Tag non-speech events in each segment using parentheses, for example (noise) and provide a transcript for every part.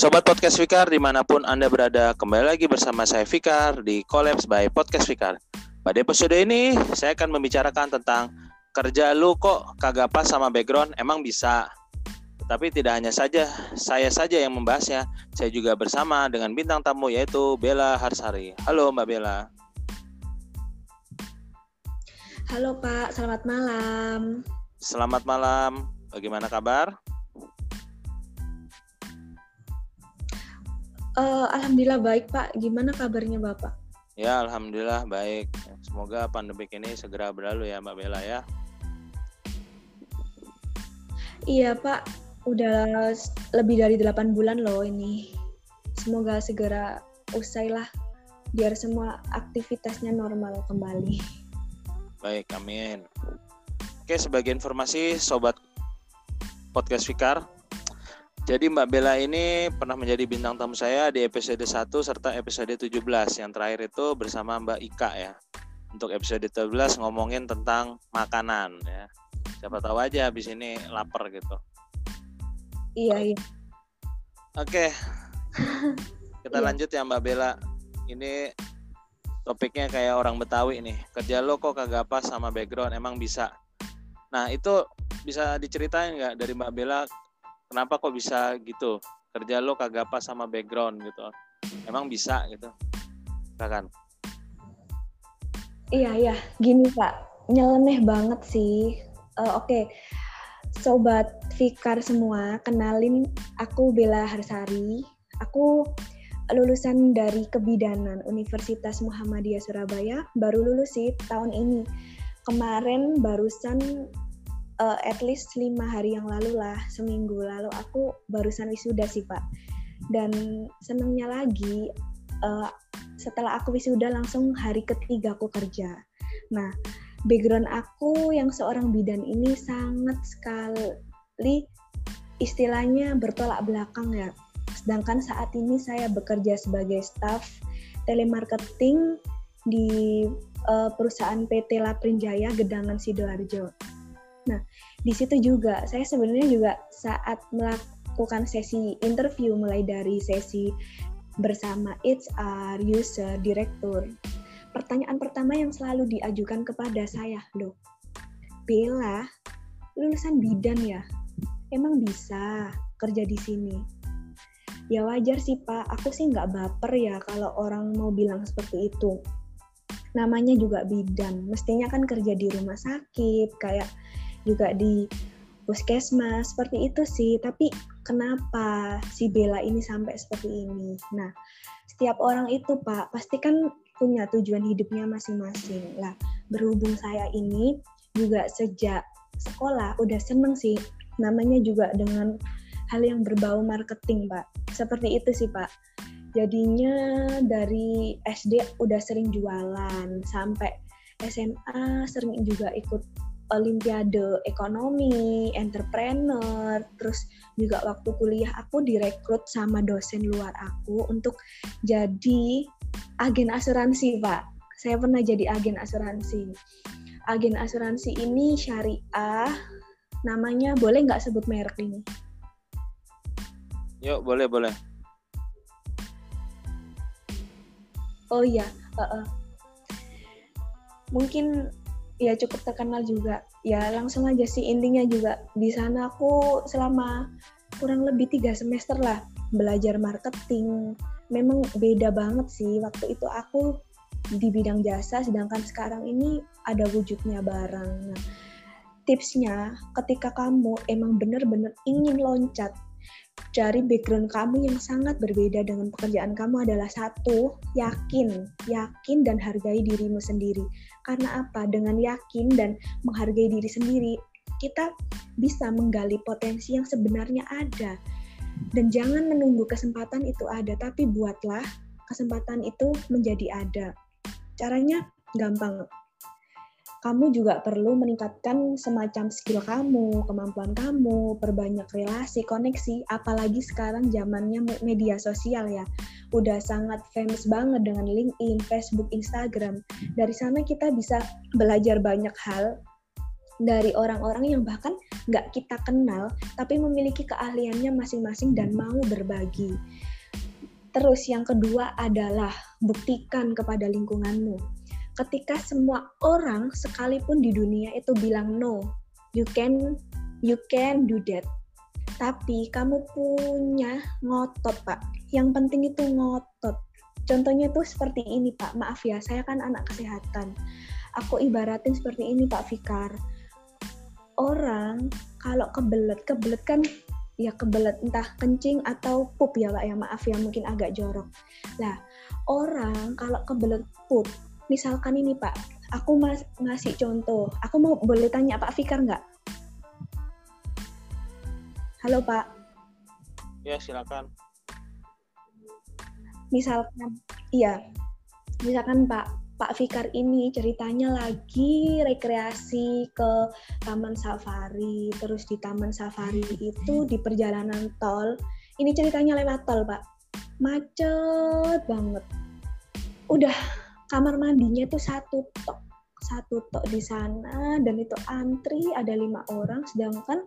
Sobat Podcast Fikar di mana pun Anda berada, kembali lagi bersama saya Fikar di Collabs by Podcast Fikar. Pada episode ini, saya akan membicarakan tentang kerja lu kok kagak pas sama background, emang bisa. Tapi tidak hanya saja saya saja yang membahasnya, saya juga bersama dengan bintang tamu yaitu Bella Harsari. Halo Mbak Bella. Halo Pak, selamat malam. Selamat malam. Bagaimana kabar? Uh, Alhamdulillah baik Pak. Gimana kabarnya Bapak? Ya Alhamdulillah baik. Semoga pandemi ini segera berlalu ya Mbak Bella ya. Iya Pak, udah lebih dari 8 bulan loh ini. Semoga segera usai lah biar semua aktivitasnya normal kembali. Baik, amin. Oke, sebagai informasi Sobat Podcast Fikar, jadi Mbak Bella ini pernah menjadi bintang tamu saya di episode 1 serta episode 17. Yang terakhir itu bersama Mbak Ika ya. Untuk episode 17 ngomongin tentang makanan ya. Siapa tahu aja habis ini lapar gitu. Iya, iya. Oke. Kita Iya. lanjut ya Mbak Bella. Ini topiknya kayak orang Betawi nih. Kerja lo kok kagak pas sama background, emang bisa. Nah, itu bisa diceritain nggak dari Mbak Bella kenapa kok bisa gitu kerja lo kagak pas sama background gitu emang bisa gitu kan Iya, iya. Gini Pak, nyeleneh banget sih. Eh, Oke, Sobat Fikar semua, kenalin aku Bella Harsari. Aku lulusan dari Kebidanan Universitas Muhammadiyah Surabaya, baru lulus sih tahun ini. Kemarin barusan uh, at least lima hari yang lalu lah, seminggu lalu aku barusan wisuda sih Pak. Dan senangnya lagi, uh, setelah aku wisuda langsung hari ketiga aku kerja. Nah, background aku yang seorang bidan ini sangat sekali istilahnya bertolak belakang ya. Sedangkan saat ini saya bekerja sebagai staff telemarketing di uh, perusahaan PT Laprinjaya Gedangan Sidoarjo. Nah, di situ juga saya sebenarnya juga saat melakukan sesi interview mulai dari sesi bersama HR, user, direktur. Pertanyaan pertama yang selalu diajukan kepada saya, loh, Bella, lulusan bidan ya? Emang bisa kerja di sini? Ya wajar sih Pak, aku sih nggak baper ya kalau orang mau bilang seperti itu. Namanya juga bidan, mestinya kan kerja di rumah sakit, kayak juga di puskesmas seperti itu sih. Tapi kenapa si Bella ini sampai seperti ini? Nah setiap orang itu pak pasti kan punya tujuan hidupnya masing-masing. Lah berhubung saya ini juga sejak sekolah udah seneng sih. Namanya juga dengan hal yang berbau marketing pak. Seperti itu sih pak. Jadinya dari SD udah sering jualan sampai SMA sering juga ikut olimpiade ekonomi, entrepreneur, terus juga waktu kuliah aku direkrut sama dosen luar aku untuk jadi agen asuransi, Pak. Saya pernah jadi agen asuransi. Agen asuransi ini syariah, namanya boleh nggak sebut merek ini? Yuk, boleh, boleh. Oh iya, uh -uh. mungkin ya cukup terkenal juga. Ya langsung aja sih intinya juga di sana aku selama kurang lebih tiga semester lah belajar marketing. Memang beda banget sih waktu itu aku di bidang jasa sedangkan sekarang ini ada wujudnya barang nah tipsnya ketika kamu emang bener-bener ingin loncat dari background kamu yang sangat berbeda dengan pekerjaan kamu adalah satu, yakin, yakin dan hargai dirimu sendiri. Karena apa? Dengan yakin dan menghargai diri sendiri, kita bisa menggali potensi yang sebenarnya ada. Dan jangan menunggu kesempatan itu ada, tapi buatlah kesempatan itu menjadi ada. Caranya gampang, kamu juga perlu meningkatkan semacam skill kamu, kemampuan kamu, perbanyak relasi, koneksi, apalagi sekarang zamannya media sosial ya. Udah sangat famous banget dengan LinkedIn, Facebook, Instagram. Dari sana kita bisa belajar banyak hal dari orang-orang yang bahkan nggak kita kenal, tapi memiliki keahliannya masing-masing dan mau berbagi. Terus yang kedua adalah buktikan kepada lingkunganmu. Ketika semua orang sekalipun di dunia itu bilang no, you can you can do that. Tapi kamu punya ngotot, Pak. Yang penting itu ngotot. Contohnya tuh seperti ini, Pak. Maaf ya, saya kan anak kesehatan. Aku ibaratin seperti ini, Pak Fikar orang kalau kebelet kebelet kan ya kebelet entah kencing atau pup ya pak ya maaf ya mungkin agak jorok lah orang kalau kebelet pup misalkan ini pak aku mas ngasih contoh. Aku mau boleh tanya pak Fikar nggak? Halo pak. Ya silakan. Misalkan iya. Misalkan pak Pak Fikar ini ceritanya lagi rekreasi ke Taman Safari, terus di Taman Safari itu di perjalanan tol, ini ceritanya lewat tol Pak, macet banget. Udah kamar mandinya itu satu tok, satu tok di sana dan itu antri ada lima orang, sedangkan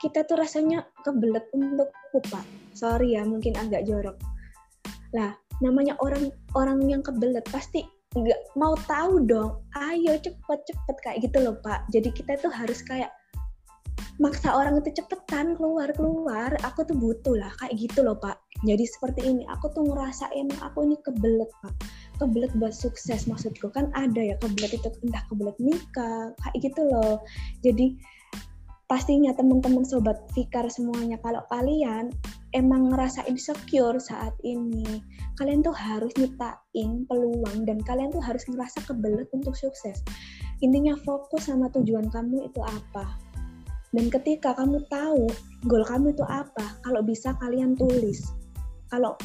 kita tuh rasanya kebelet untuk pupa. Sorry ya, mungkin agak jorok. Lah, namanya orang orang yang kebelet pasti nggak mau tahu dong. Ayo cepet cepet kayak gitu loh pak. Jadi kita tuh harus kayak maksa orang itu cepetan keluar keluar. Aku tuh butuh lah kayak gitu loh pak. Jadi seperti ini aku tuh ngerasain aku ini kebelet pak kebelet buat sukses maksudku. Kan ada ya kebelet itu entah kebelet nikah kayak gitu loh. Jadi pastinya teman-teman sobat Fikar semuanya kalau kalian emang ngerasa insecure saat ini kalian tuh harus nyiptain peluang dan kalian tuh harus ngerasa kebelet untuk sukses. Intinya fokus sama tujuan kamu itu apa. Dan ketika kamu tahu goal kamu itu apa kalau bisa kalian tulis. Kalau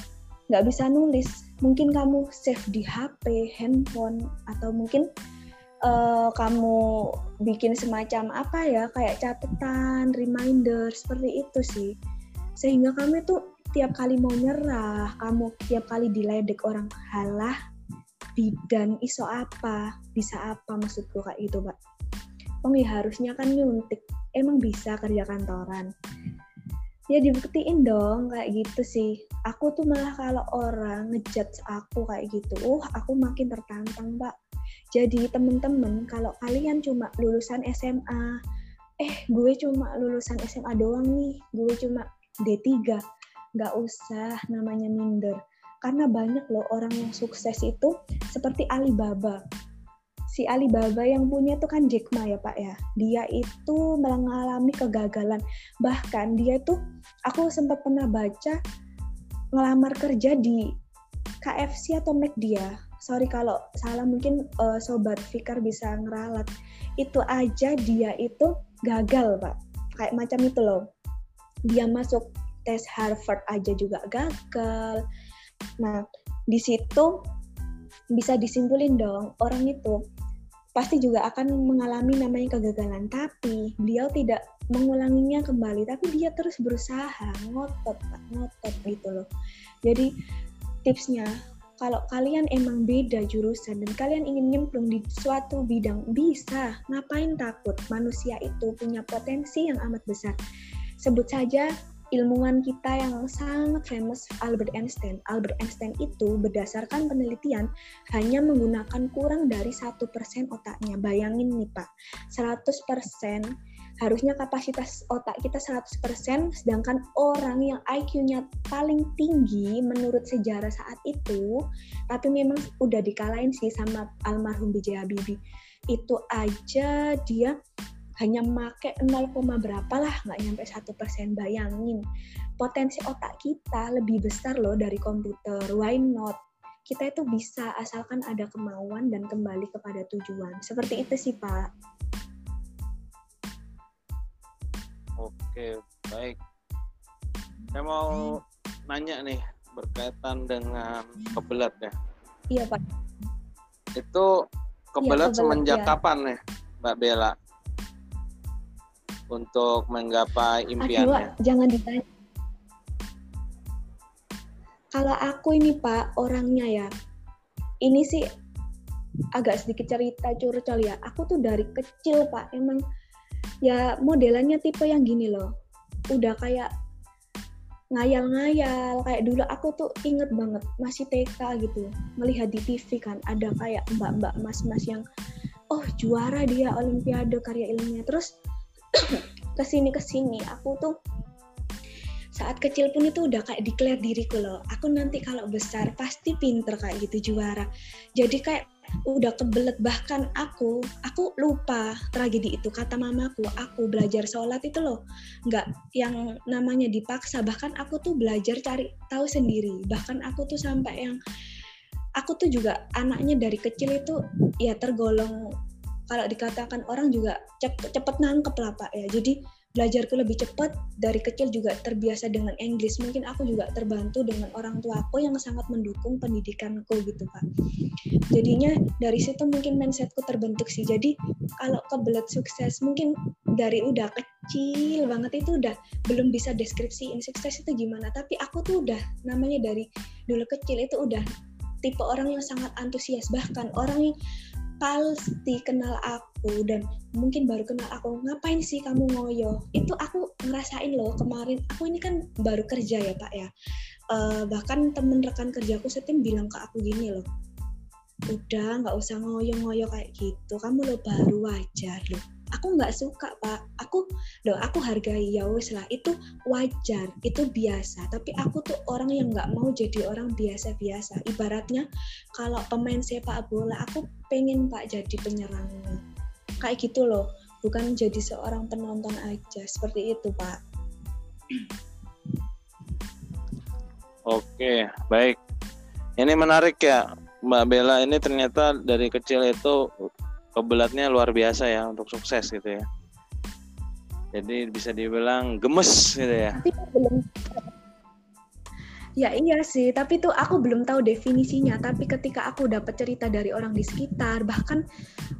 nggak bisa nulis mungkin kamu save di HP handphone atau mungkin uh, kamu bikin semacam apa ya kayak catatan, reminder seperti itu sih. Sehingga kamu itu tiap kali mau nyerah, kamu tiap kali diledek orang halah bidan iso apa, bisa apa maksudku kayak gitu, Pak. Oh ya harusnya kan nyuntik, emang bisa kerja kantoran. Ya dibuktiin dong kayak gitu sih. Aku tuh malah kalau orang ngejudge aku kayak gitu, uh aku makin tertantang, Pak jadi temen-temen kalau kalian cuma lulusan SMA, eh gue cuma lulusan SMA doang nih, gue cuma D3, nggak usah namanya minder. Karena banyak loh orang yang sukses itu seperti Alibaba. Si Alibaba yang punya itu kan Jack Ma ya Pak ya. Dia itu mengalami kegagalan. Bahkan dia itu, aku sempat pernah baca ngelamar kerja di KFC atau McD ya sorry kalau salah mungkin uh, sobat Fikar bisa ngeralat. Itu aja dia itu gagal pak. Kayak macam itu loh. Dia masuk tes Harvard aja juga gagal. Nah di situ bisa disimpulin dong orang itu pasti juga akan mengalami namanya kegagalan tapi beliau tidak mengulanginya kembali tapi dia terus berusaha ngotot ngotot gitu loh jadi tipsnya kalau kalian emang beda jurusan dan kalian ingin nyemplung di suatu bidang, bisa. Ngapain takut? Manusia itu punya potensi yang amat besar. Sebut saja ilmuwan kita yang sangat famous Albert Einstein. Albert Einstein itu berdasarkan penelitian hanya menggunakan kurang dari satu persen otaknya. Bayangin nih Pak, 100% harusnya kapasitas otak kita 100%, sedangkan orang yang IQ-nya paling tinggi menurut sejarah saat itu, tapi memang udah dikalahin sih sama almarhum B.J. Habibie. Itu aja dia hanya make 0, berapa lah, nggak nyampe 1%, bayangin. Potensi otak kita lebih besar loh dari komputer, why not? Kita itu bisa asalkan ada kemauan dan kembali kepada tujuan. Seperti itu sih Pak. Oke, baik. Saya mau nanya nih berkaitan dengan kebelat ya. Iya, Pak. Itu kebelat, ya, semenjak ya. kapan nih, Mbak Bella? Untuk menggapai impiannya. Aduh, jangan ditanya. Kalau aku ini Pak, orangnya ya, ini sih agak sedikit cerita curcol ya. Aku tuh dari kecil Pak, emang ya modelannya tipe yang gini loh udah kayak ngayal-ngayal kayak dulu aku tuh inget banget masih TK gitu melihat di TV kan ada kayak mbak-mbak mas-mas yang oh juara dia olimpiade karya ilmiah terus (coughs) ke sini ke sini. Aku tuh saat kecil pun itu udah kayak declare diriku loh. Aku nanti kalau besar pasti pinter kayak gitu juara. Jadi kayak udah kebelet. Bahkan aku aku lupa tragedi itu. Kata mamaku aku belajar sholat itu loh. Nggak yang namanya dipaksa. Bahkan aku tuh belajar cari tahu sendiri. Bahkan aku tuh sampai yang aku tuh juga anaknya dari kecil itu ya tergolong kalau dikatakan orang juga cepet, nangkep lah pak ya. Jadi belajarku lebih cepat dari kecil juga terbiasa dengan Inggris mungkin aku juga terbantu dengan orang tua aku yang sangat mendukung pendidikanku gitu pak. Jadinya dari situ mungkin mindsetku terbentuk sih. Jadi kalau kebelet sukses mungkin dari udah kecil banget itu udah belum bisa deskripsiin sukses itu gimana. Tapi aku tuh udah namanya dari dulu kecil itu udah tipe orang yang sangat antusias. Bahkan orang yang pasti kenal aku dan mungkin baru kenal aku ngapain sih kamu ngoyo? Itu aku ngerasain loh kemarin aku ini kan baru kerja ya pak ya. Uh, bahkan temen rekan kerjaku setim bilang ke aku gini loh udah nggak usah ngoyo-ngoyo kayak gitu kamu lo baru wajar loh aku nggak suka pak. Aku loh aku hargai ya wes lah. Itu wajar itu biasa. Tapi aku tuh orang yang nggak mau jadi orang biasa-biasa. Ibaratnya kalau pemain sepak bola aku pengen pak jadi penyerangnya kayak gitu loh. Bukan jadi seorang penonton aja. Seperti itu pak. Oke, baik. Ini menarik ya, Mbak Bella. Ini ternyata dari kecil itu kebelatnya luar biasa ya untuk sukses gitu ya. Jadi bisa dibilang gemes gitu ya. Ya iya sih, tapi tuh aku belum tahu definisinya. Tapi ketika aku dapat cerita dari orang di sekitar, bahkan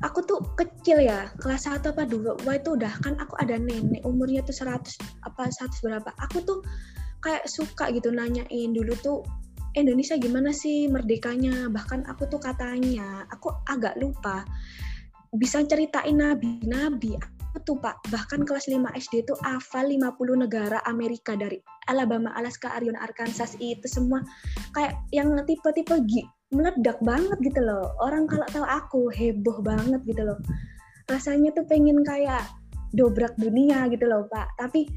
aku tuh kecil ya, kelas 1 apa dua, wah itu udah kan aku ada nenek umurnya tuh 100 apa 100 berapa. Aku tuh kayak suka gitu nanyain dulu tuh Indonesia gimana sih merdekanya. Bahkan aku tuh katanya, aku agak lupa bisa ceritain nabi-nabi tuh pak? Bahkan kelas 5 SD itu hafal 50 negara Amerika dari Alabama, Alaska, Arizona, Arkansas itu semua. Kayak yang tipe-tipe meledak banget gitu loh. Orang kalau tahu aku heboh banget gitu loh. Rasanya tuh pengen kayak dobrak dunia gitu loh pak. Tapi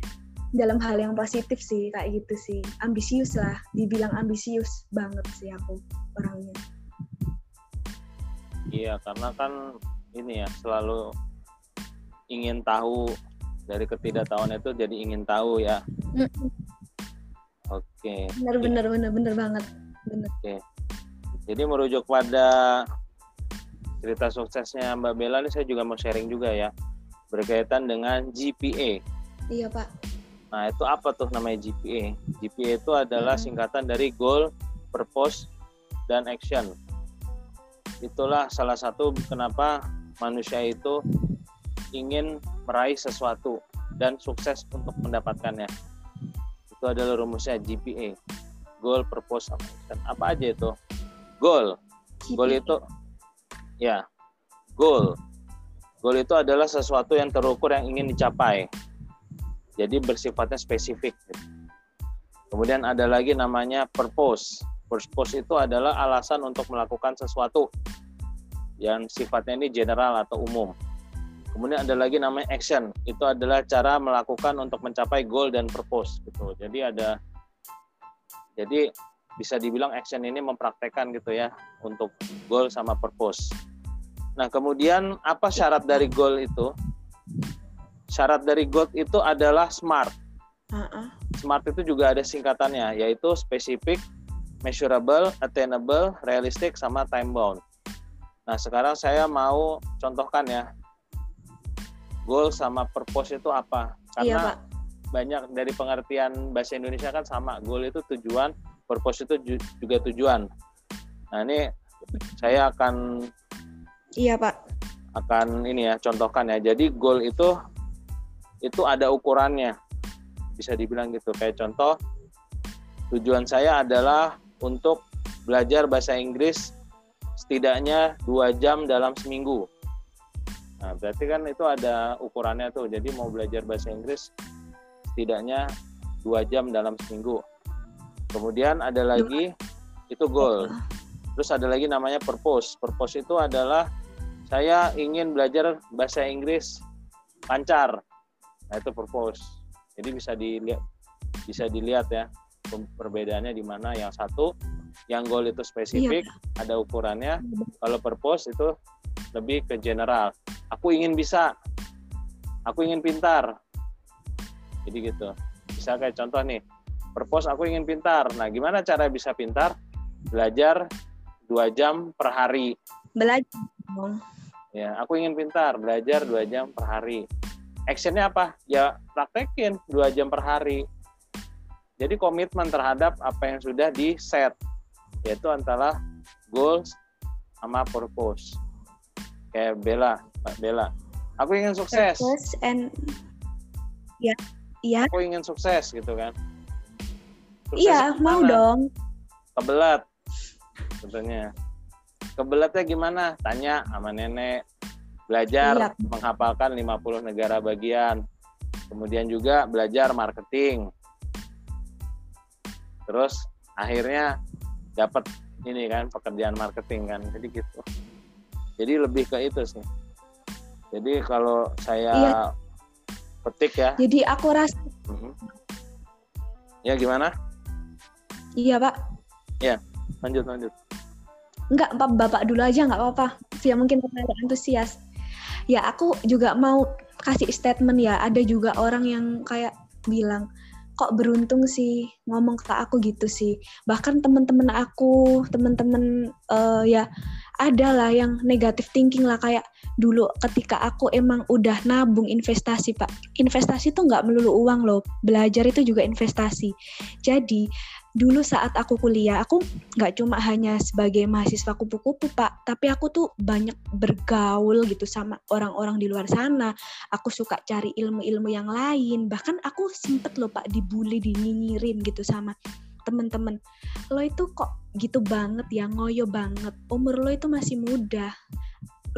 dalam hal yang positif sih kayak gitu sih. Ambisius lah dibilang ambisius banget sih aku orangnya. Iya karena kan ini ya selalu ingin tahu dari ketidaktahuan itu jadi ingin tahu ya. Oke. Okay. Benar benar benar benar banget. Benar. Oke. Okay. Jadi merujuk pada cerita suksesnya Mbak Bella ini saya juga mau sharing juga ya berkaitan dengan GPA. Iya Pak. Nah itu apa tuh namanya GPA? GPA itu adalah singkatan dari goal, purpose, dan action. Itulah salah satu kenapa manusia itu ingin meraih sesuatu dan sukses untuk mendapatkannya. Itu adalah rumusnya GPA. Goal, purpose, dan apa aja itu? Goal. Goal itu ya, goal. Goal itu adalah sesuatu yang terukur yang ingin dicapai. Jadi bersifatnya spesifik. Kemudian ada lagi namanya purpose. Purpose itu adalah alasan untuk melakukan sesuatu yang sifatnya ini general atau umum. Kemudian ada lagi namanya action. Itu adalah cara melakukan untuk mencapai goal dan purpose gitu. Jadi ada jadi bisa dibilang action ini mempraktekkan gitu ya untuk goal sama purpose. Nah, kemudian apa syarat dari goal itu? Syarat dari goal itu adalah SMART. Uh-uh. SMART itu juga ada singkatannya, yaitu specific, measurable, attainable, realistic, sama time bound. Nah, sekarang saya mau contohkan ya. Goal sama purpose itu apa? Karena iya, Pak. banyak dari pengertian bahasa Indonesia kan sama. Goal itu tujuan, purpose itu juga tujuan. Nah, ini saya akan Iya, Pak. Akan ini ya, contohkan ya. Jadi goal itu itu ada ukurannya. Bisa dibilang gitu. Kayak contoh tujuan saya adalah untuk belajar bahasa Inggris setidaknya dua jam dalam seminggu. Nah, berarti kan itu ada ukurannya tuh. Jadi mau belajar bahasa Inggris setidaknya dua jam dalam seminggu. Kemudian ada lagi itu goal. Terus ada lagi namanya purpose. Purpose itu adalah saya ingin belajar bahasa Inggris lancar. Nah, itu purpose. Jadi bisa dilihat bisa dilihat ya perbedaannya di mana yang satu yang goal itu spesifik iya. ada ukurannya. Kalau purpose itu lebih ke general. Aku ingin bisa. Aku ingin pintar. Jadi gitu. Bisa kayak contoh nih. Purpose aku ingin pintar. Nah gimana cara bisa pintar? Belajar dua jam per hari. Belajar ya aku ingin pintar. Belajar dua jam per hari. Actionnya apa? Ya praktekin dua jam per hari. Jadi komitmen terhadap apa yang sudah di set yaitu antara goals sama purpose. Kayak Bella, Mbak Bella. Aku ingin sukses. Purpose and ya, iya. Aku ingin sukses gitu kan. iya, mau dong. Kebelat sebetulnya. Kebelatnya gimana? Tanya sama nenek. Belajar iya. menghafalkan 50 negara bagian. Kemudian juga belajar marketing. Terus akhirnya dapat ini kan pekerjaan marketing kan jadi gitu. Jadi lebih ke itu sih. Jadi kalau saya iya. petik ya. Jadi aku rasa mm-hmm. ya gimana? Iya pak. Ya lanjut lanjut. Enggak bapak dulu aja nggak apa-apa. Ya mungkin terlalu antusias. Ya aku juga mau kasih statement ya. Ada juga orang yang kayak bilang kok beruntung sih ngomong ke aku gitu sih. Bahkan teman-teman aku teman-teman uh, ya ada lah yang negatif thinking lah. Kayak dulu ketika aku emang udah nabung investasi pak. Investasi tuh nggak melulu uang loh. Belajar itu juga investasi. Jadi dulu saat aku kuliah aku nggak cuma hanya sebagai mahasiswa kupu-kupu pak. Tapi aku tuh banyak bergaul gitu sama orang-orang di luar sana. Aku suka cari ilmu-ilmu yang lain. Bahkan aku sempet loh pak dibully dinyinyirin gitu sama temen-temen. Lo itu kok gitu banget ya? Ngoyo banget. Umur lo itu masih muda.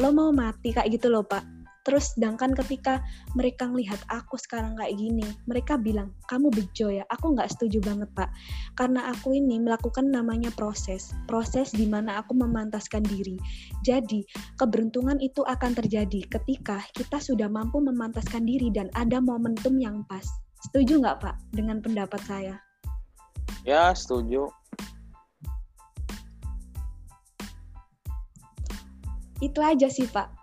Lo mau mati kayak gitu loh pak Terus sedangkan ketika mereka melihat aku sekarang kayak gini, mereka bilang, kamu bejo ya. Aku nggak setuju banget pak. Karena aku ini melakukan namanya proses. Proses di mana aku memantaskan diri. Jadi keberuntungan itu akan terjadi ketika kita sudah mampu memantaskan diri dan ada momentum yang pas. Setuju nggak pak dengan pendapat saya? Ya setuju. Itu aja sih pak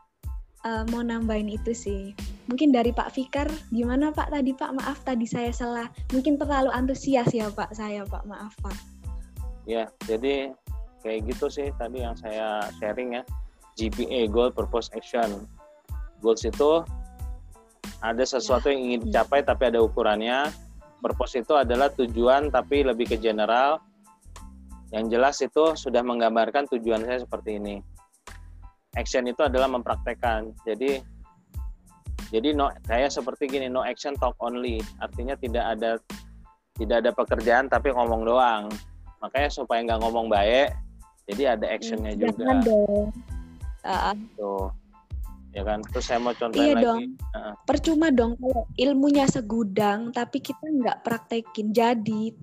uh, mau nambahin itu sih. Mungkin dari Pak Fikar, gimana Pak tadi Pak? Maaf tadi saya salah. Mungkin terlalu antusias ya Pak saya Pak, maaf Pak. Ya, jadi kayak gitu sih tadi yang saya sharing ya. GPA, Goal Purpose Action. Goals itu ada sesuatu ya. yang ingin dicapai hmm. tapi ada ukurannya. Purpose itu adalah tujuan tapi lebih ke general. Yang jelas itu sudah menggambarkan tujuan saya seperti ini action itu adalah mempraktekkan. Jadi jadi no saya seperti gini no action talk only. Artinya tidak ada tidak ada pekerjaan tapi ngomong doang. Makanya supaya nggak ngomong baik, jadi ada actionnya hmm, juga. Jangan dong. Uh, Tuh. Ya kan. Terus saya mau contohin iya lagi. Dong. Uh. Percuma dong kalau ilmunya segudang tapi kita nggak praktekin. Jadi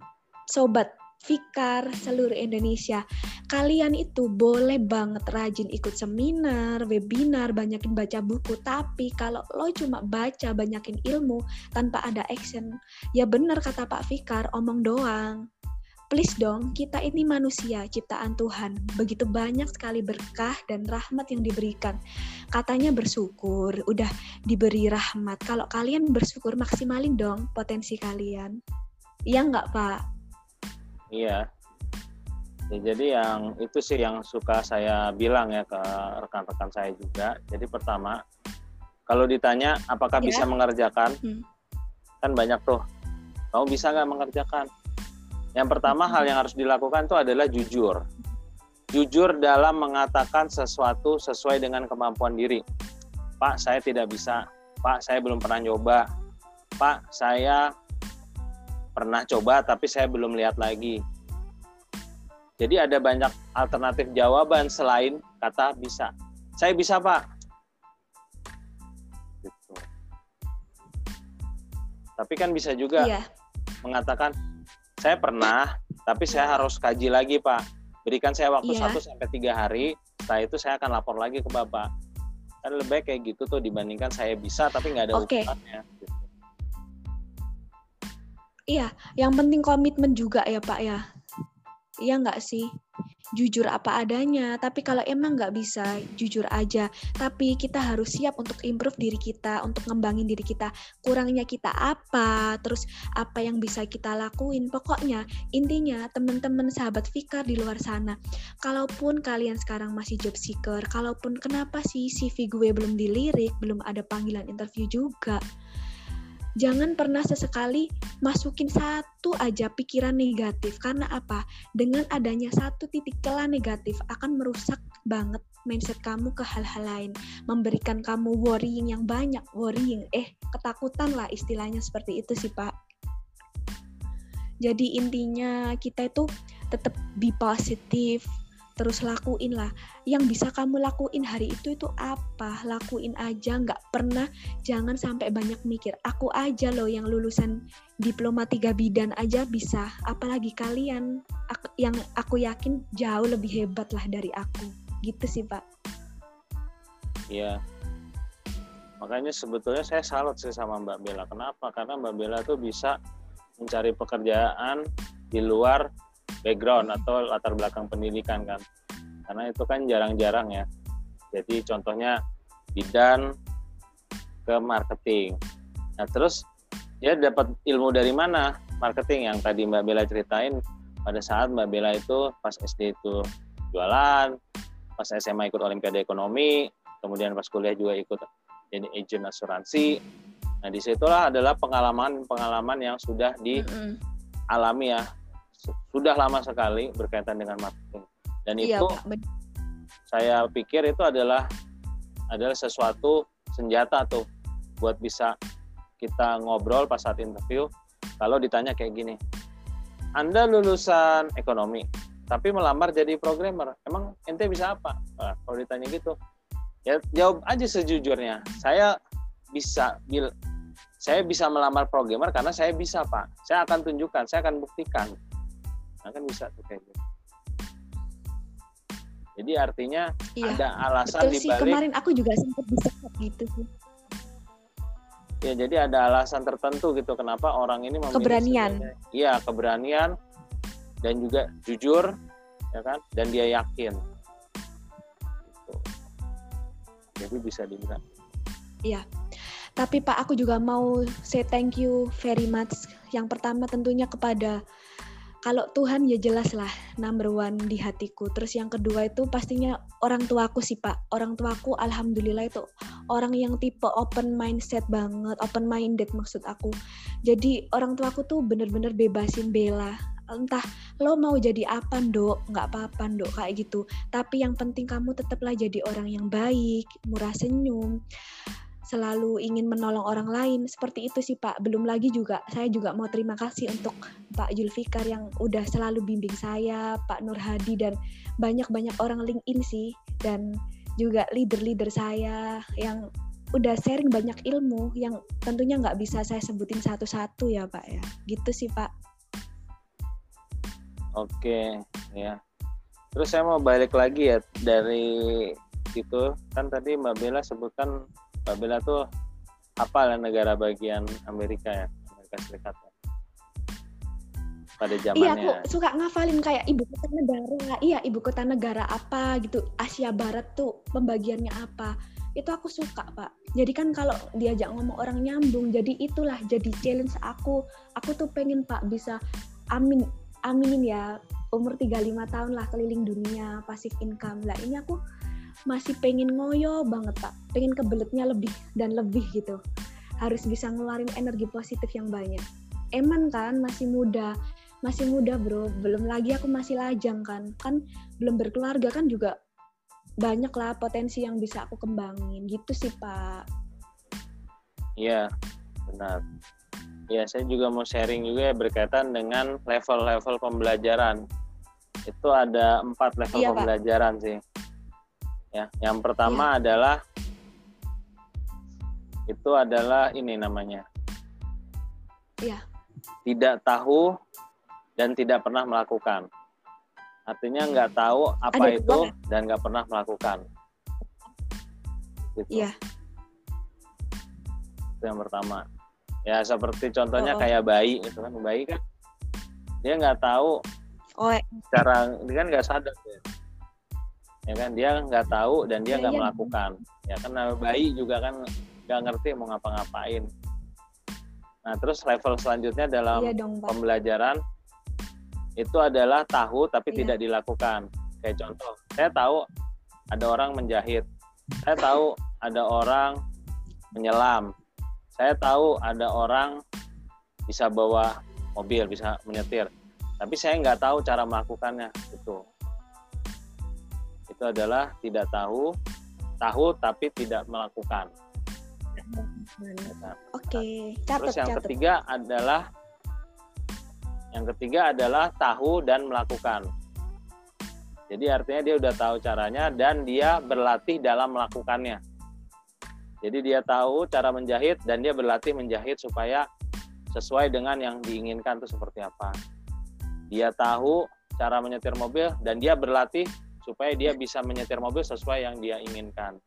sobat Fikar seluruh Indonesia. Kalian itu boleh banget rajin ikut seminar, webinar, banyakin baca buku. Tapi kalau lo cuma baca, banyakin ilmu tanpa ada action, ya benar kata Pak Fikar, omong doang. Please dong, kita ini manusia, ciptaan Tuhan. Begitu banyak sekali berkah dan rahmat yang diberikan. Katanya bersyukur, udah diberi rahmat. Kalau kalian bersyukur, maksimalin dong potensi kalian. Iya nggak, Pak? Iya. Ya, jadi yang itu sih yang suka saya bilang ya ke rekan-rekan saya juga. Jadi pertama, kalau ditanya apakah ya. bisa mengerjakan, hmm. kan banyak tuh. Kamu bisa nggak mengerjakan? Yang pertama hmm. hal yang harus dilakukan itu adalah jujur. Jujur dalam mengatakan sesuatu sesuai dengan kemampuan diri. Pak, saya tidak bisa. Pak, saya belum pernah nyoba. Pak, saya pernah coba tapi saya belum lihat lagi. Jadi ada banyak alternatif jawaban selain kata bisa. Saya bisa pak. Gitu. Tapi kan bisa juga iya. mengatakan saya pernah, tapi saya harus kaji lagi pak. Berikan saya waktu iya. 1 sampai tiga hari. Setelah itu saya akan lapor lagi ke bapak. Kan lebih baik kayak gitu tuh dibandingkan saya bisa tapi nggak ada okay. hubungannya. Iya, yang penting komitmen juga ya Pak ya. Iya nggak sih? Jujur apa adanya, tapi kalau emang nggak bisa, jujur aja. Tapi kita harus siap untuk improve diri kita, untuk ngembangin diri kita. Kurangnya kita apa, terus apa yang bisa kita lakuin. Pokoknya, intinya teman-teman sahabat Fikar di luar sana, kalaupun kalian sekarang masih job seeker, kalaupun kenapa sih CV gue belum dilirik, belum ada panggilan interview juga, jangan pernah sesekali masukin satu aja pikiran negatif. Karena apa? Dengan adanya satu titik celah negatif akan merusak banget mindset kamu ke hal-hal lain. Memberikan kamu worrying yang banyak. Worrying. Eh ketakutan lah istilahnya seperti itu sih pak. Jadi intinya kita itu tetap be positif terus lakuin lah yang bisa kamu lakuin hari itu itu apa lakuin aja nggak pernah jangan sampai banyak mikir aku aja loh yang lulusan diploma tiga bidan aja bisa apalagi kalian Ak- yang aku yakin jauh lebih hebat lah dari aku gitu sih pak Iya. Makanya sebetulnya saya salut sih sama Mbak Bella. Kenapa? Karena Mbak Bella tuh bisa mencari pekerjaan di luar background atau latar belakang pendidikan kan. Karena itu kan jarang-jarang ya. Jadi contohnya bidan ke marketing. Nah terus dia dapat ilmu dari mana? Marketing yang tadi Mbak Bella ceritain pada saat Mbak Bella itu pas SD itu jualan, pas SMA ikut Olimpiade Ekonomi, kemudian pas kuliah juga ikut jadi agent asuransi. Nah di situlah adalah pengalaman-pengalaman yang sudah dialami ya, sudah lama sekali berkaitan dengan marketing. Dan iya itu pak saya pikir itu adalah adalah sesuatu senjata tuh buat bisa kita ngobrol pas saat interview. Kalau ditanya kayak gini, Anda lulusan ekonomi, tapi melamar jadi programmer, emang ente bisa apa? Nah, kalau ditanya gitu, ya jawab aja sejujurnya. Saya bisa bil saya bisa melamar programmer karena saya bisa pak. Saya akan tunjukkan, saya akan buktikan. Nah kan bisa tuh kayak gitu. Jadi artinya iya ada alasan betul di sih kemarin aku juga sempat bisa gitu sih ya jadi ada alasan tertentu gitu kenapa orang ini memilih Keberanian. Iya, keberanian dan juga jujur ya kan dan dia yakin. Gitu. Jadi bisa dibilang Tapi Pak, aku juga mau say thank you very much. Yang pertama tentunya kepada kalau Tuhan ya jelas lah number one di hatiku. Terus yang kedua itu pastinya orang tuaku sih Pak. Orang tuaku alhamdulillah itu orang yang tipe open mindset banget, open minded maksud aku. Jadi orang tuaku tuh bener-bener bebasin Bella. Entah lo mau jadi apa dok, nggak apa-apa dok kayak gitu. Tapi yang penting kamu tetaplah jadi orang yang baik, murah senyum, selalu ingin menolong orang lain seperti itu sih Pak. Belum lagi juga saya juga mau terima kasih untuk Pak Julfikar yang udah selalu bimbing saya, Pak Nur Hadi dan banyak-banyak orang LinkedIn sih dan juga leader-leader saya yang udah sharing banyak ilmu yang tentunya nggak bisa saya sebutin satu-satu ya Pak ya. Gitu sih Pak. oke ya. Terus saya mau balik lagi ya dari itu kan tadi Mbak Bella sebutkan Mbak Bella tuh apa lah negara bagian Amerika ya Amerika Serikat ya. pada Iya, zamannya. aku suka ngafalin kayak ibu kota negara. Iya, ibu kota negara apa gitu. Asia Barat tuh pembagiannya apa. Itu aku suka, Pak. Jadi kan kalau diajak ngomong orang nyambung, jadi itulah jadi challenge aku. Aku tuh pengen, Pak, bisa amin aminin ya umur 35 tahun lah keliling dunia, passive income. Lah ini aku masih pengen ngoyo banget, Pak. Pengen kebeletnya lebih dan lebih gitu. Harus bisa ngeluarin energi positif yang banyak. Eman kan masih muda, masih muda bro belum lagi aku masih lajang kan kan belum berkeluarga kan juga banyak lah potensi yang bisa aku kembangin gitu sih pak Iya, benar. Ya, saya juga mau sharing juga ya berkaitan dengan level-level pembelajaran. Itu ada empat level Iya, Pak. pembelajaran sih. Ya, yang pertama adalah itu adalah ini namanya Iya. Tidak tahu dan tidak pernah melakukan. Artinya nggak tahu apa Ada itu kedua dan nggak pernah melakukan. Gitu. Iya. Itu yang pertama. Ya seperti contohnya Oh, oh. kayak bayi itu kan bayi kan dia nggak tahu Oh, cara dia kan nggak sadar ya. Ya kan? Dia nggak tahu dan dia Iya, nggak iya. melakukan. Ya kan bayi juga kan nggak ngerti mau ngapa-ngapain. Nah terus level selanjutnya dalam iya dong, pembelajaran itu adalah tahu tapi Iya. tidak dilakukan. Kayak contoh saya tahu ada orang menjahit. Saya tahu ada orang menyelam. Saya tahu ada orang bisa bawa mobil bisa menyetir. Tapi saya nggak tahu cara melakukannya itu itu adalah tidak tahu tahu tapi tidak melakukan Oke, Terus catat yang catat. ketiga adalah yang ketiga adalah tahu dan melakukan. Jadi artinya dia udah tahu caranya dan dia berlatih dalam melakukannya. Jadi dia tahu cara menjahit dan dia berlatih menjahit supaya sesuai dengan yang diinginkan itu seperti apa. Dia tahu cara menyetir mobil dan dia berlatih supaya dia bisa menyetir mobil sesuai yang dia inginkan.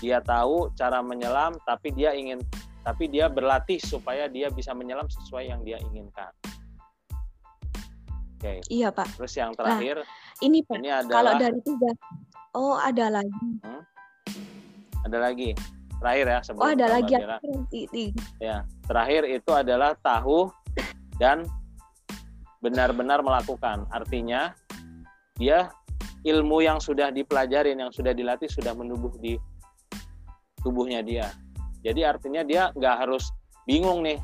Dia tahu cara menyelam tapi dia ingin tapi dia berlatih supaya dia bisa menyelam sesuai yang dia inginkan. Oke, Iya, Pak. terus yang terakhir Ini, Pak. ini Kalau adalah dari tiga. Oh, ada lagi. ada lagi terakhir ya sebelum Oh, ada Mbak lagi. Ya, terakhir itu adalah tahu dan benar-benar melakukan. Artinya dia ilmu yang sudah dipelajarin, yang sudah dilatih sudah menubuh di tubuhnya dia. Jadi artinya dia nggak harus bingung nih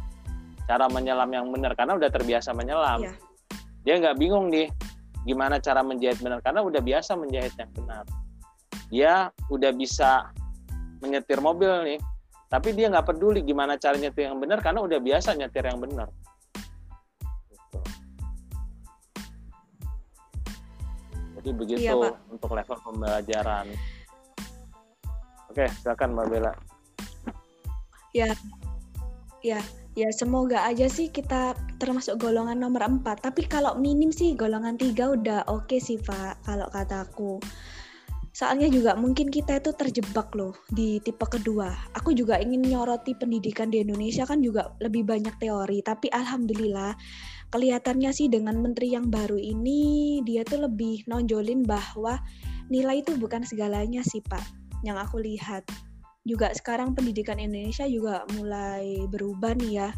cara menyelam yang benar karena udah terbiasa menyelam. Iya. Dia nggak bingung nih gimana cara menjahit benar karena udah biasa menjahit yang benar. Dia udah bisa menyetir mobil nih, tapi dia nggak peduli gimana cara nyetir yang benar karena udah biasa nyetir yang benar. Jadi begitu Iya, Pak. untuk level pembelajaran. Oke, silakan Mbak Bella. Ya, semoga aja sih kita termasuk golongan nomor 4. Tapi kalau minim sih golongan 3 udah oke sih, Pak, kalau kataku. Soalnya juga mungkin kita itu terjebak loh di tipe kedua. Aku juga ingin nyoroti pendidikan di Indonesia kan juga lebih banyak teori. Tapi alhamdulillah kelihatannya sih dengan menteri yang baru ini dia tuh lebih nonjolin bahwa nilai itu bukan segalanya sih, Pak. Yang aku lihat juga sekarang pendidikan Indonesia juga mulai berubah nih ya.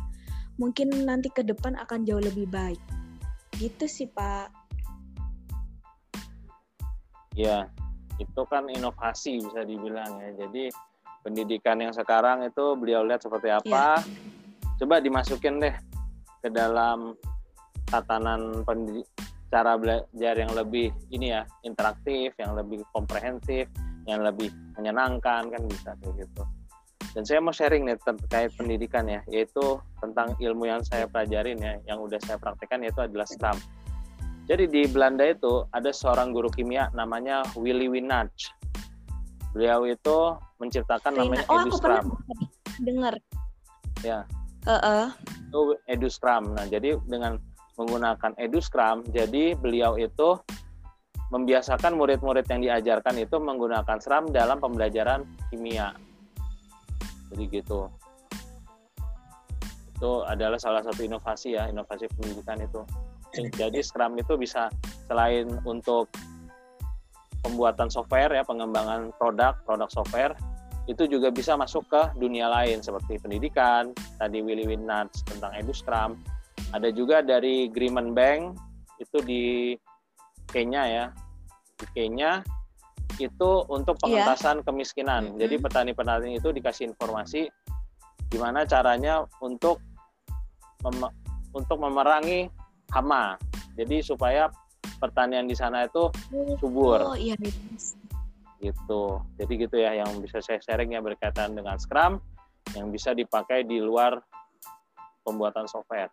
Mungkin nanti ke depan akan jauh lebih baik. Gitu sih, Pak. Ya, itu kan inovasi bisa dibilang ya. Jadi pendidikan yang sekarang itu beliau lihat seperti apa. Coba dimasukin deh ke dalam tatanan pendidik cara belajar yang lebih ini ya interaktif, yang lebih komprehensif, yang lebih menyenangkan kan bisa kayak gitu. Dan saya mau sharing nih terkait pendidikan ya, yaitu tentang ilmu yang saya pelajarin ya, yang udah saya praktekkan yaitu adalah Scrum. Jadi di Belanda itu ada seorang guru kimia namanya Willy Winach. Beliau itu menciptakan namanya oh, EduScrum. dengar. Ya. Heeh. Itu EduScrum. Nah, jadi dengan menggunakan EduScrum, jadi beliau itu membiasakan murid-murid yang diajarkan itu menggunakan Scrum dalam pembelajaran kimia. Jadi gitu. Itu adalah salah satu inovasi ya, inovasi pendidikan itu. Jadi Scrum itu bisa selain untuk pembuatan software ya, pengembangan produk, produk software, itu juga bisa masuk ke dunia lain seperti pendidikan, tadi Willy Winach tentang EduScrum. Ada juga dari Griman Bank itu di Kenya ya. Di Kenya itu untuk pengentasan kemiskinan. Mm-hmm. Jadi petani-petani itu dikasih informasi gimana caranya untuk mem- untuk memerangi hama. Jadi supaya pertanian di sana itu subur Oh iya. gitu. Jadi gitu ya yang bisa saya sharing ya berkaitan dengan Scrum yang bisa dipakai di luar pembuatan software.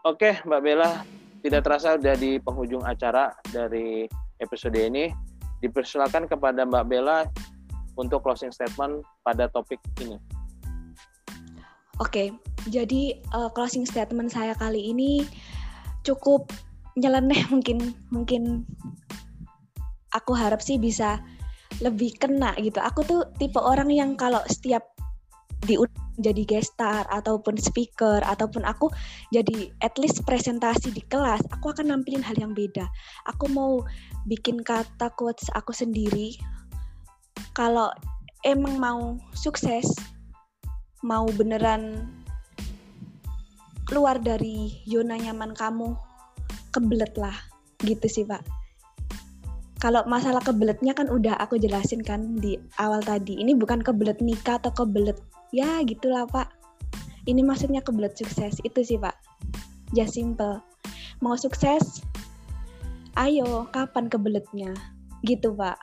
Oke, Mbak Bella, tidak terasa udah di penghujung acara dari episode ini. Dipersilakan kepada Mbak Bella untuk closing statement pada topik ini. Oke, jadi uh, closing statement saya kali ini cukup nyeleneh mungkin mungkin aku harap sih bisa lebih kena gitu. Aku tuh tipe orang yang kalau setiap di jadi guest star ataupun speaker ataupun aku jadi at least presentasi di kelas, aku akan nampilin hal yang beda. Aku mau bikin kata quotes aku sendiri. Kalau emang mau sukses, mau beneran keluar dari zona nyaman kamu, kebelet lah gitu sih pak kalau masalah kebeletnya kan udah aku jelasin kan di awal tadi. Ini bukan kebelet nikah atau kebelet ya gitulah pak. Ini maksudnya kebelet sukses itu sih pak. Just simple. Mau sukses, ayo kapan kebeletnya? Gitu pak.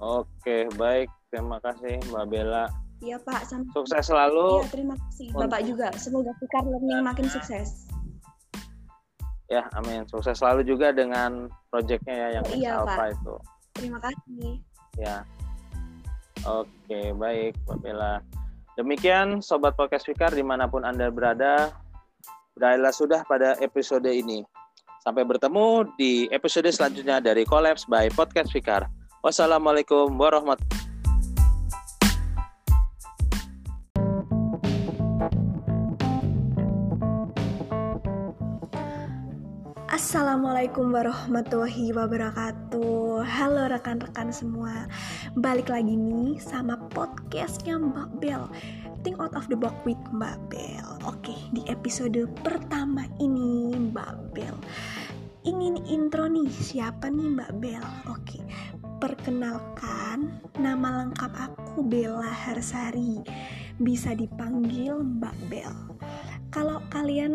Oke baik terima kasih Mbak Bella. Iya Pak, sama sukses selalu. Iya terima kasih Bapak juga. Semoga Fikar Learning makin sukses ya amin. Sukses selalu juga dengan proyeknya ya yang iya, Alpha Pak. itu. Terima kasih. Ya. Oke baik Mbak Bella. Demikian sobat podcast Fikar di mana pun anda berada. Berakhirlah sudah pada episode ini. Sampai bertemu di episode selanjutnya dari Collapse by Podcast Fikar. Wassalamualaikum warahmatullahi Assalamualaikum warahmatullahi wabarakatuh. Halo rekan-rekan semua. Balik lagi nih sama podcastnya Mbak Bel. Think out of the box with Mbak Bel. Oke, di episode pertama ini Mbak Bel. Ingin intro nih, siapa nih Mbak Bel? Oke, perkenalkan Nama lengkap aku Bella Harsari. Bisa dipanggil Mbak Bel kalau kalian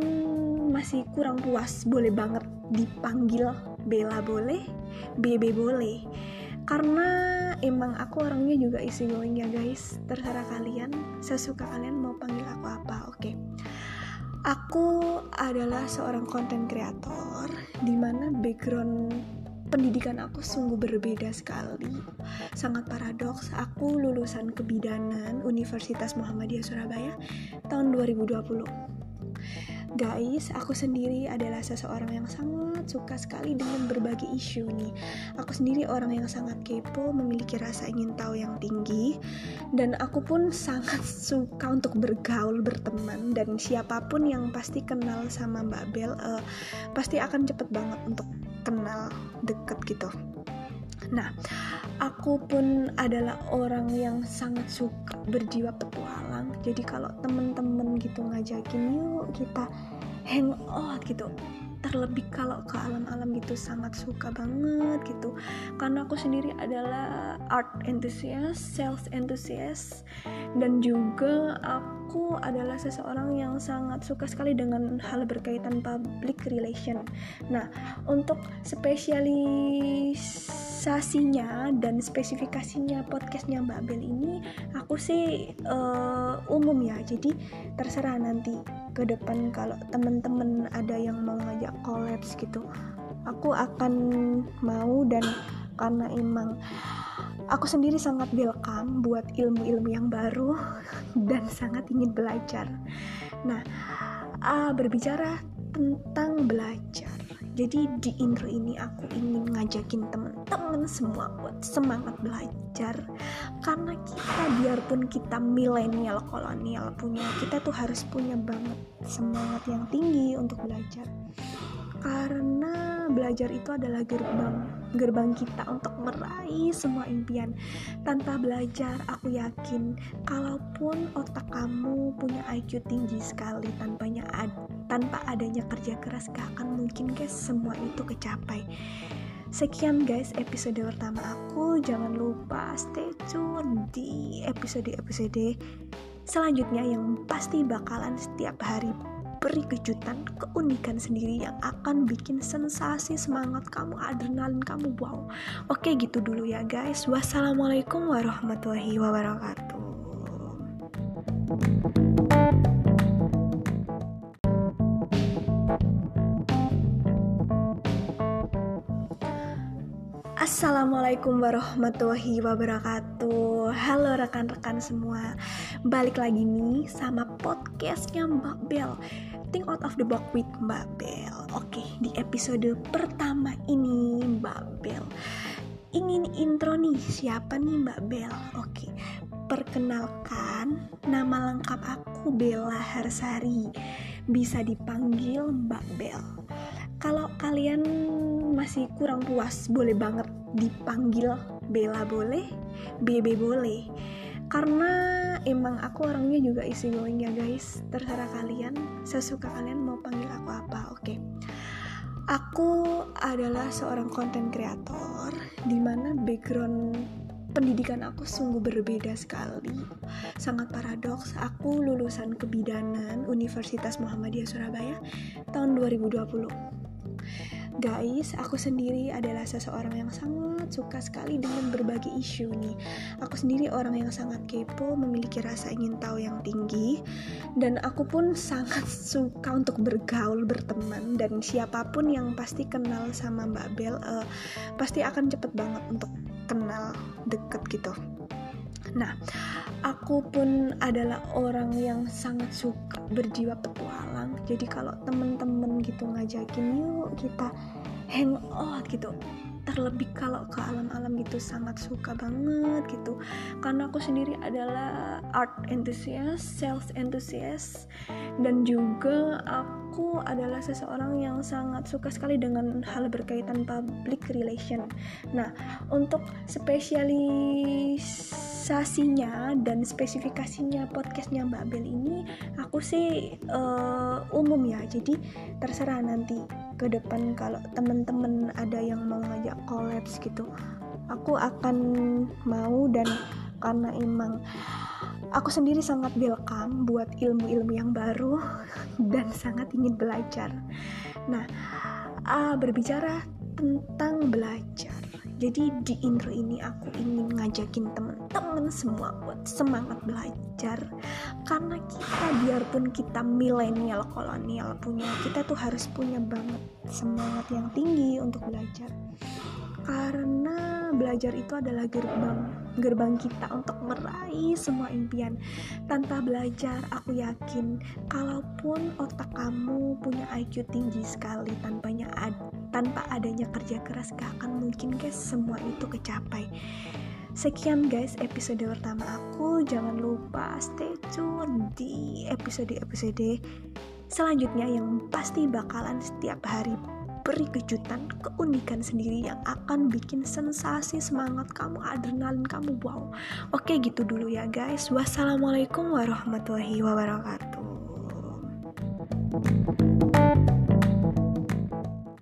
masih kurang puas boleh banget dipanggil Bella boleh BB boleh. Karena emang aku orangnya juga easy going ya guys. Terserah kalian sesuka kalian mau panggil aku apa oke. Okay. aku adalah seorang content creator di mana background pendidikan aku sungguh berbeda sekali. Sangat paradoks aku lulusan kebidanan Universitas Muhammadiyah Surabaya tahun 2020 Guys, aku sendiri adalah seseorang yang sangat suka sekali dengan berbagi isu nih. Aku sendiri orang yang sangat kepo, memiliki rasa ingin tahu yang tinggi, dan aku pun sangat (laughs) suka untuk bergaul, berteman, dan siapa pun yang pasti kenal sama Mbak Bel, uh, pasti akan cepet banget untuk kenal deket gitu. Nah, aku pun adalah orang yang sangat suka berjiwa petualang. Jadi kalau temen-temen gitu ngajakin yuk kita hangout gitu terlebih kalau ke alam-alam gitu sangat suka banget gitu karena aku sendiri adalah art enthusiast, sales enthusiast dan juga aku adalah seseorang yang sangat suka sekali dengan hal berkaitan public relation. Nah, untuk spesialisasinya dan spesifikasinya podcastnya Mbak Bel ini aku sih uh, umum ya, jadi terserah nanti ke depan kalau temen-temen ada yang mau ngajak collabs gitu aku akan mau dan karena emang aku sendiri sangat welcome buat ilmu-ilmu yang baru (laughs) dan sangat ingin belajar. Nah uh, berbicara tentang belajar. Jadi di intro ini aku ingin ngajakin temen-temen semua buat semangat belajar. Karena kita biarpun kita milenial kolonial punya kita tuh harus punya banget semangat yang tinggi untuk belajar. Karena belajar itu adalah gerbang gerbang kita untuk meraih semua impian. Tanpa belajar aku yakin kalaupun otak kamu punya IQ tinggi sekali tanpanya ad, tanpa adanya kerja keras gak akan mungkin guys semua itu kecapai. Sekian guys episode pertama aku. Jangan lupa stay tune di episode-episode selanjutnya yang pasti bakalan setiap hari beri kejutan, keunikan sendiri yang akan bikin sensasi semangat kamu, adrenalin kamu, wow. Oke gitu dulu ya guys. Wassalamualaikum warahmatullahi wabarakatuh. Assalamualaikum warahmatullahi wabarakatuh Halo rekan-rekan semua balik lagi nih sama podcastnya Mbak Bel Think out of the box with Mbak Bel. Oke, di episode pertama ini Mbak Bel. Ingin intro nih, siapa nih Mbak Bel? Oke, perkenalkan Nama lengkap aku Bella Harsari. Bisa dipanggil Mbak Bel. Kalau kalian masih kurang puas, boleh banget dipanggil Bella boleh, BB boleh karena emang aku orangnya juga easy going ya guys. Terserah kalian. Sesuka kalian mau panggil aku apa oke. Okay. aku adalah seorang konten kreator di mana background pendidikan aku sungguh berbeda sekali. Sangat paradoks. Aku lulusan kebidanan Universitas Muhammadiyah Surabaya tahun 2020 Guys, aku sendiri adalah seseorang yang sangat suka sekali dengan berbagi isu nih. Aku sendiri orang yang sangat kepo, memiliki rasa ingin tahu yang tinggi, dan aku pun sangat suka untuk bergaul, berteman, dan siapa pun yang pasti kenal sama Mbak Bel, uh, pasti akan cepet banget untuk kenal deket gitu. Nah, aku pun adalah orang yang sangat suka berjiwa petualang. Jadi kalau temen-temen gitu ngajakin yuk kita hangout gitu. Terlebih kalau ke alam-alam gitu sangat suka banget gitu. Karena aku sendiri adalah art enthusiast, sales enthusiast. Dan juga aku adalah seseorang yang sangat suka sekali dengan hal berkaitan public relation. Nah, untuk spesialis spesifikasinya dan spesifikasinya podcastnya Mbak Bel ini aku sih uh, umum ya jadi terserah nanti ke depan kalau temen-temen ada yang mau ngajak collabs gitu aku akan mau dan karena emang aku sendiri sangat welcome buat ilmu-ilmu yang baru (laughs) dan sangat ingin belajar. Nah uh, berbicara tentang belajar. Jadi di intro ini aku ingin ngajakin temen-temen semua buat semangat belajar. Karena kita biarpun kita milenial kolonial punya kita tuh harus punya banget semangat yang tinggi untuk belajar karena belajar itu adalah gerbang gerbang kita untuk meraih semua impian tanpa belajar aku yakin kalaupun otak kamu punya IQ tinggi sekali tanpanya ad, tanpa adanya kerja keras gak akan mungkin guys semua itu kecapai Sekian guys episode pertama aku. Jangan lupa stay tune di episode-episode selanjutnya yang pasti bakalan setiap hari beri kejutan, keunikan sendiri yang akan bikin sensasi semangat kamu, adrenalin kamu, wow. Oke gitu dulu ya guys. Wassalamualaikum warahmatullahi wabarakatuh.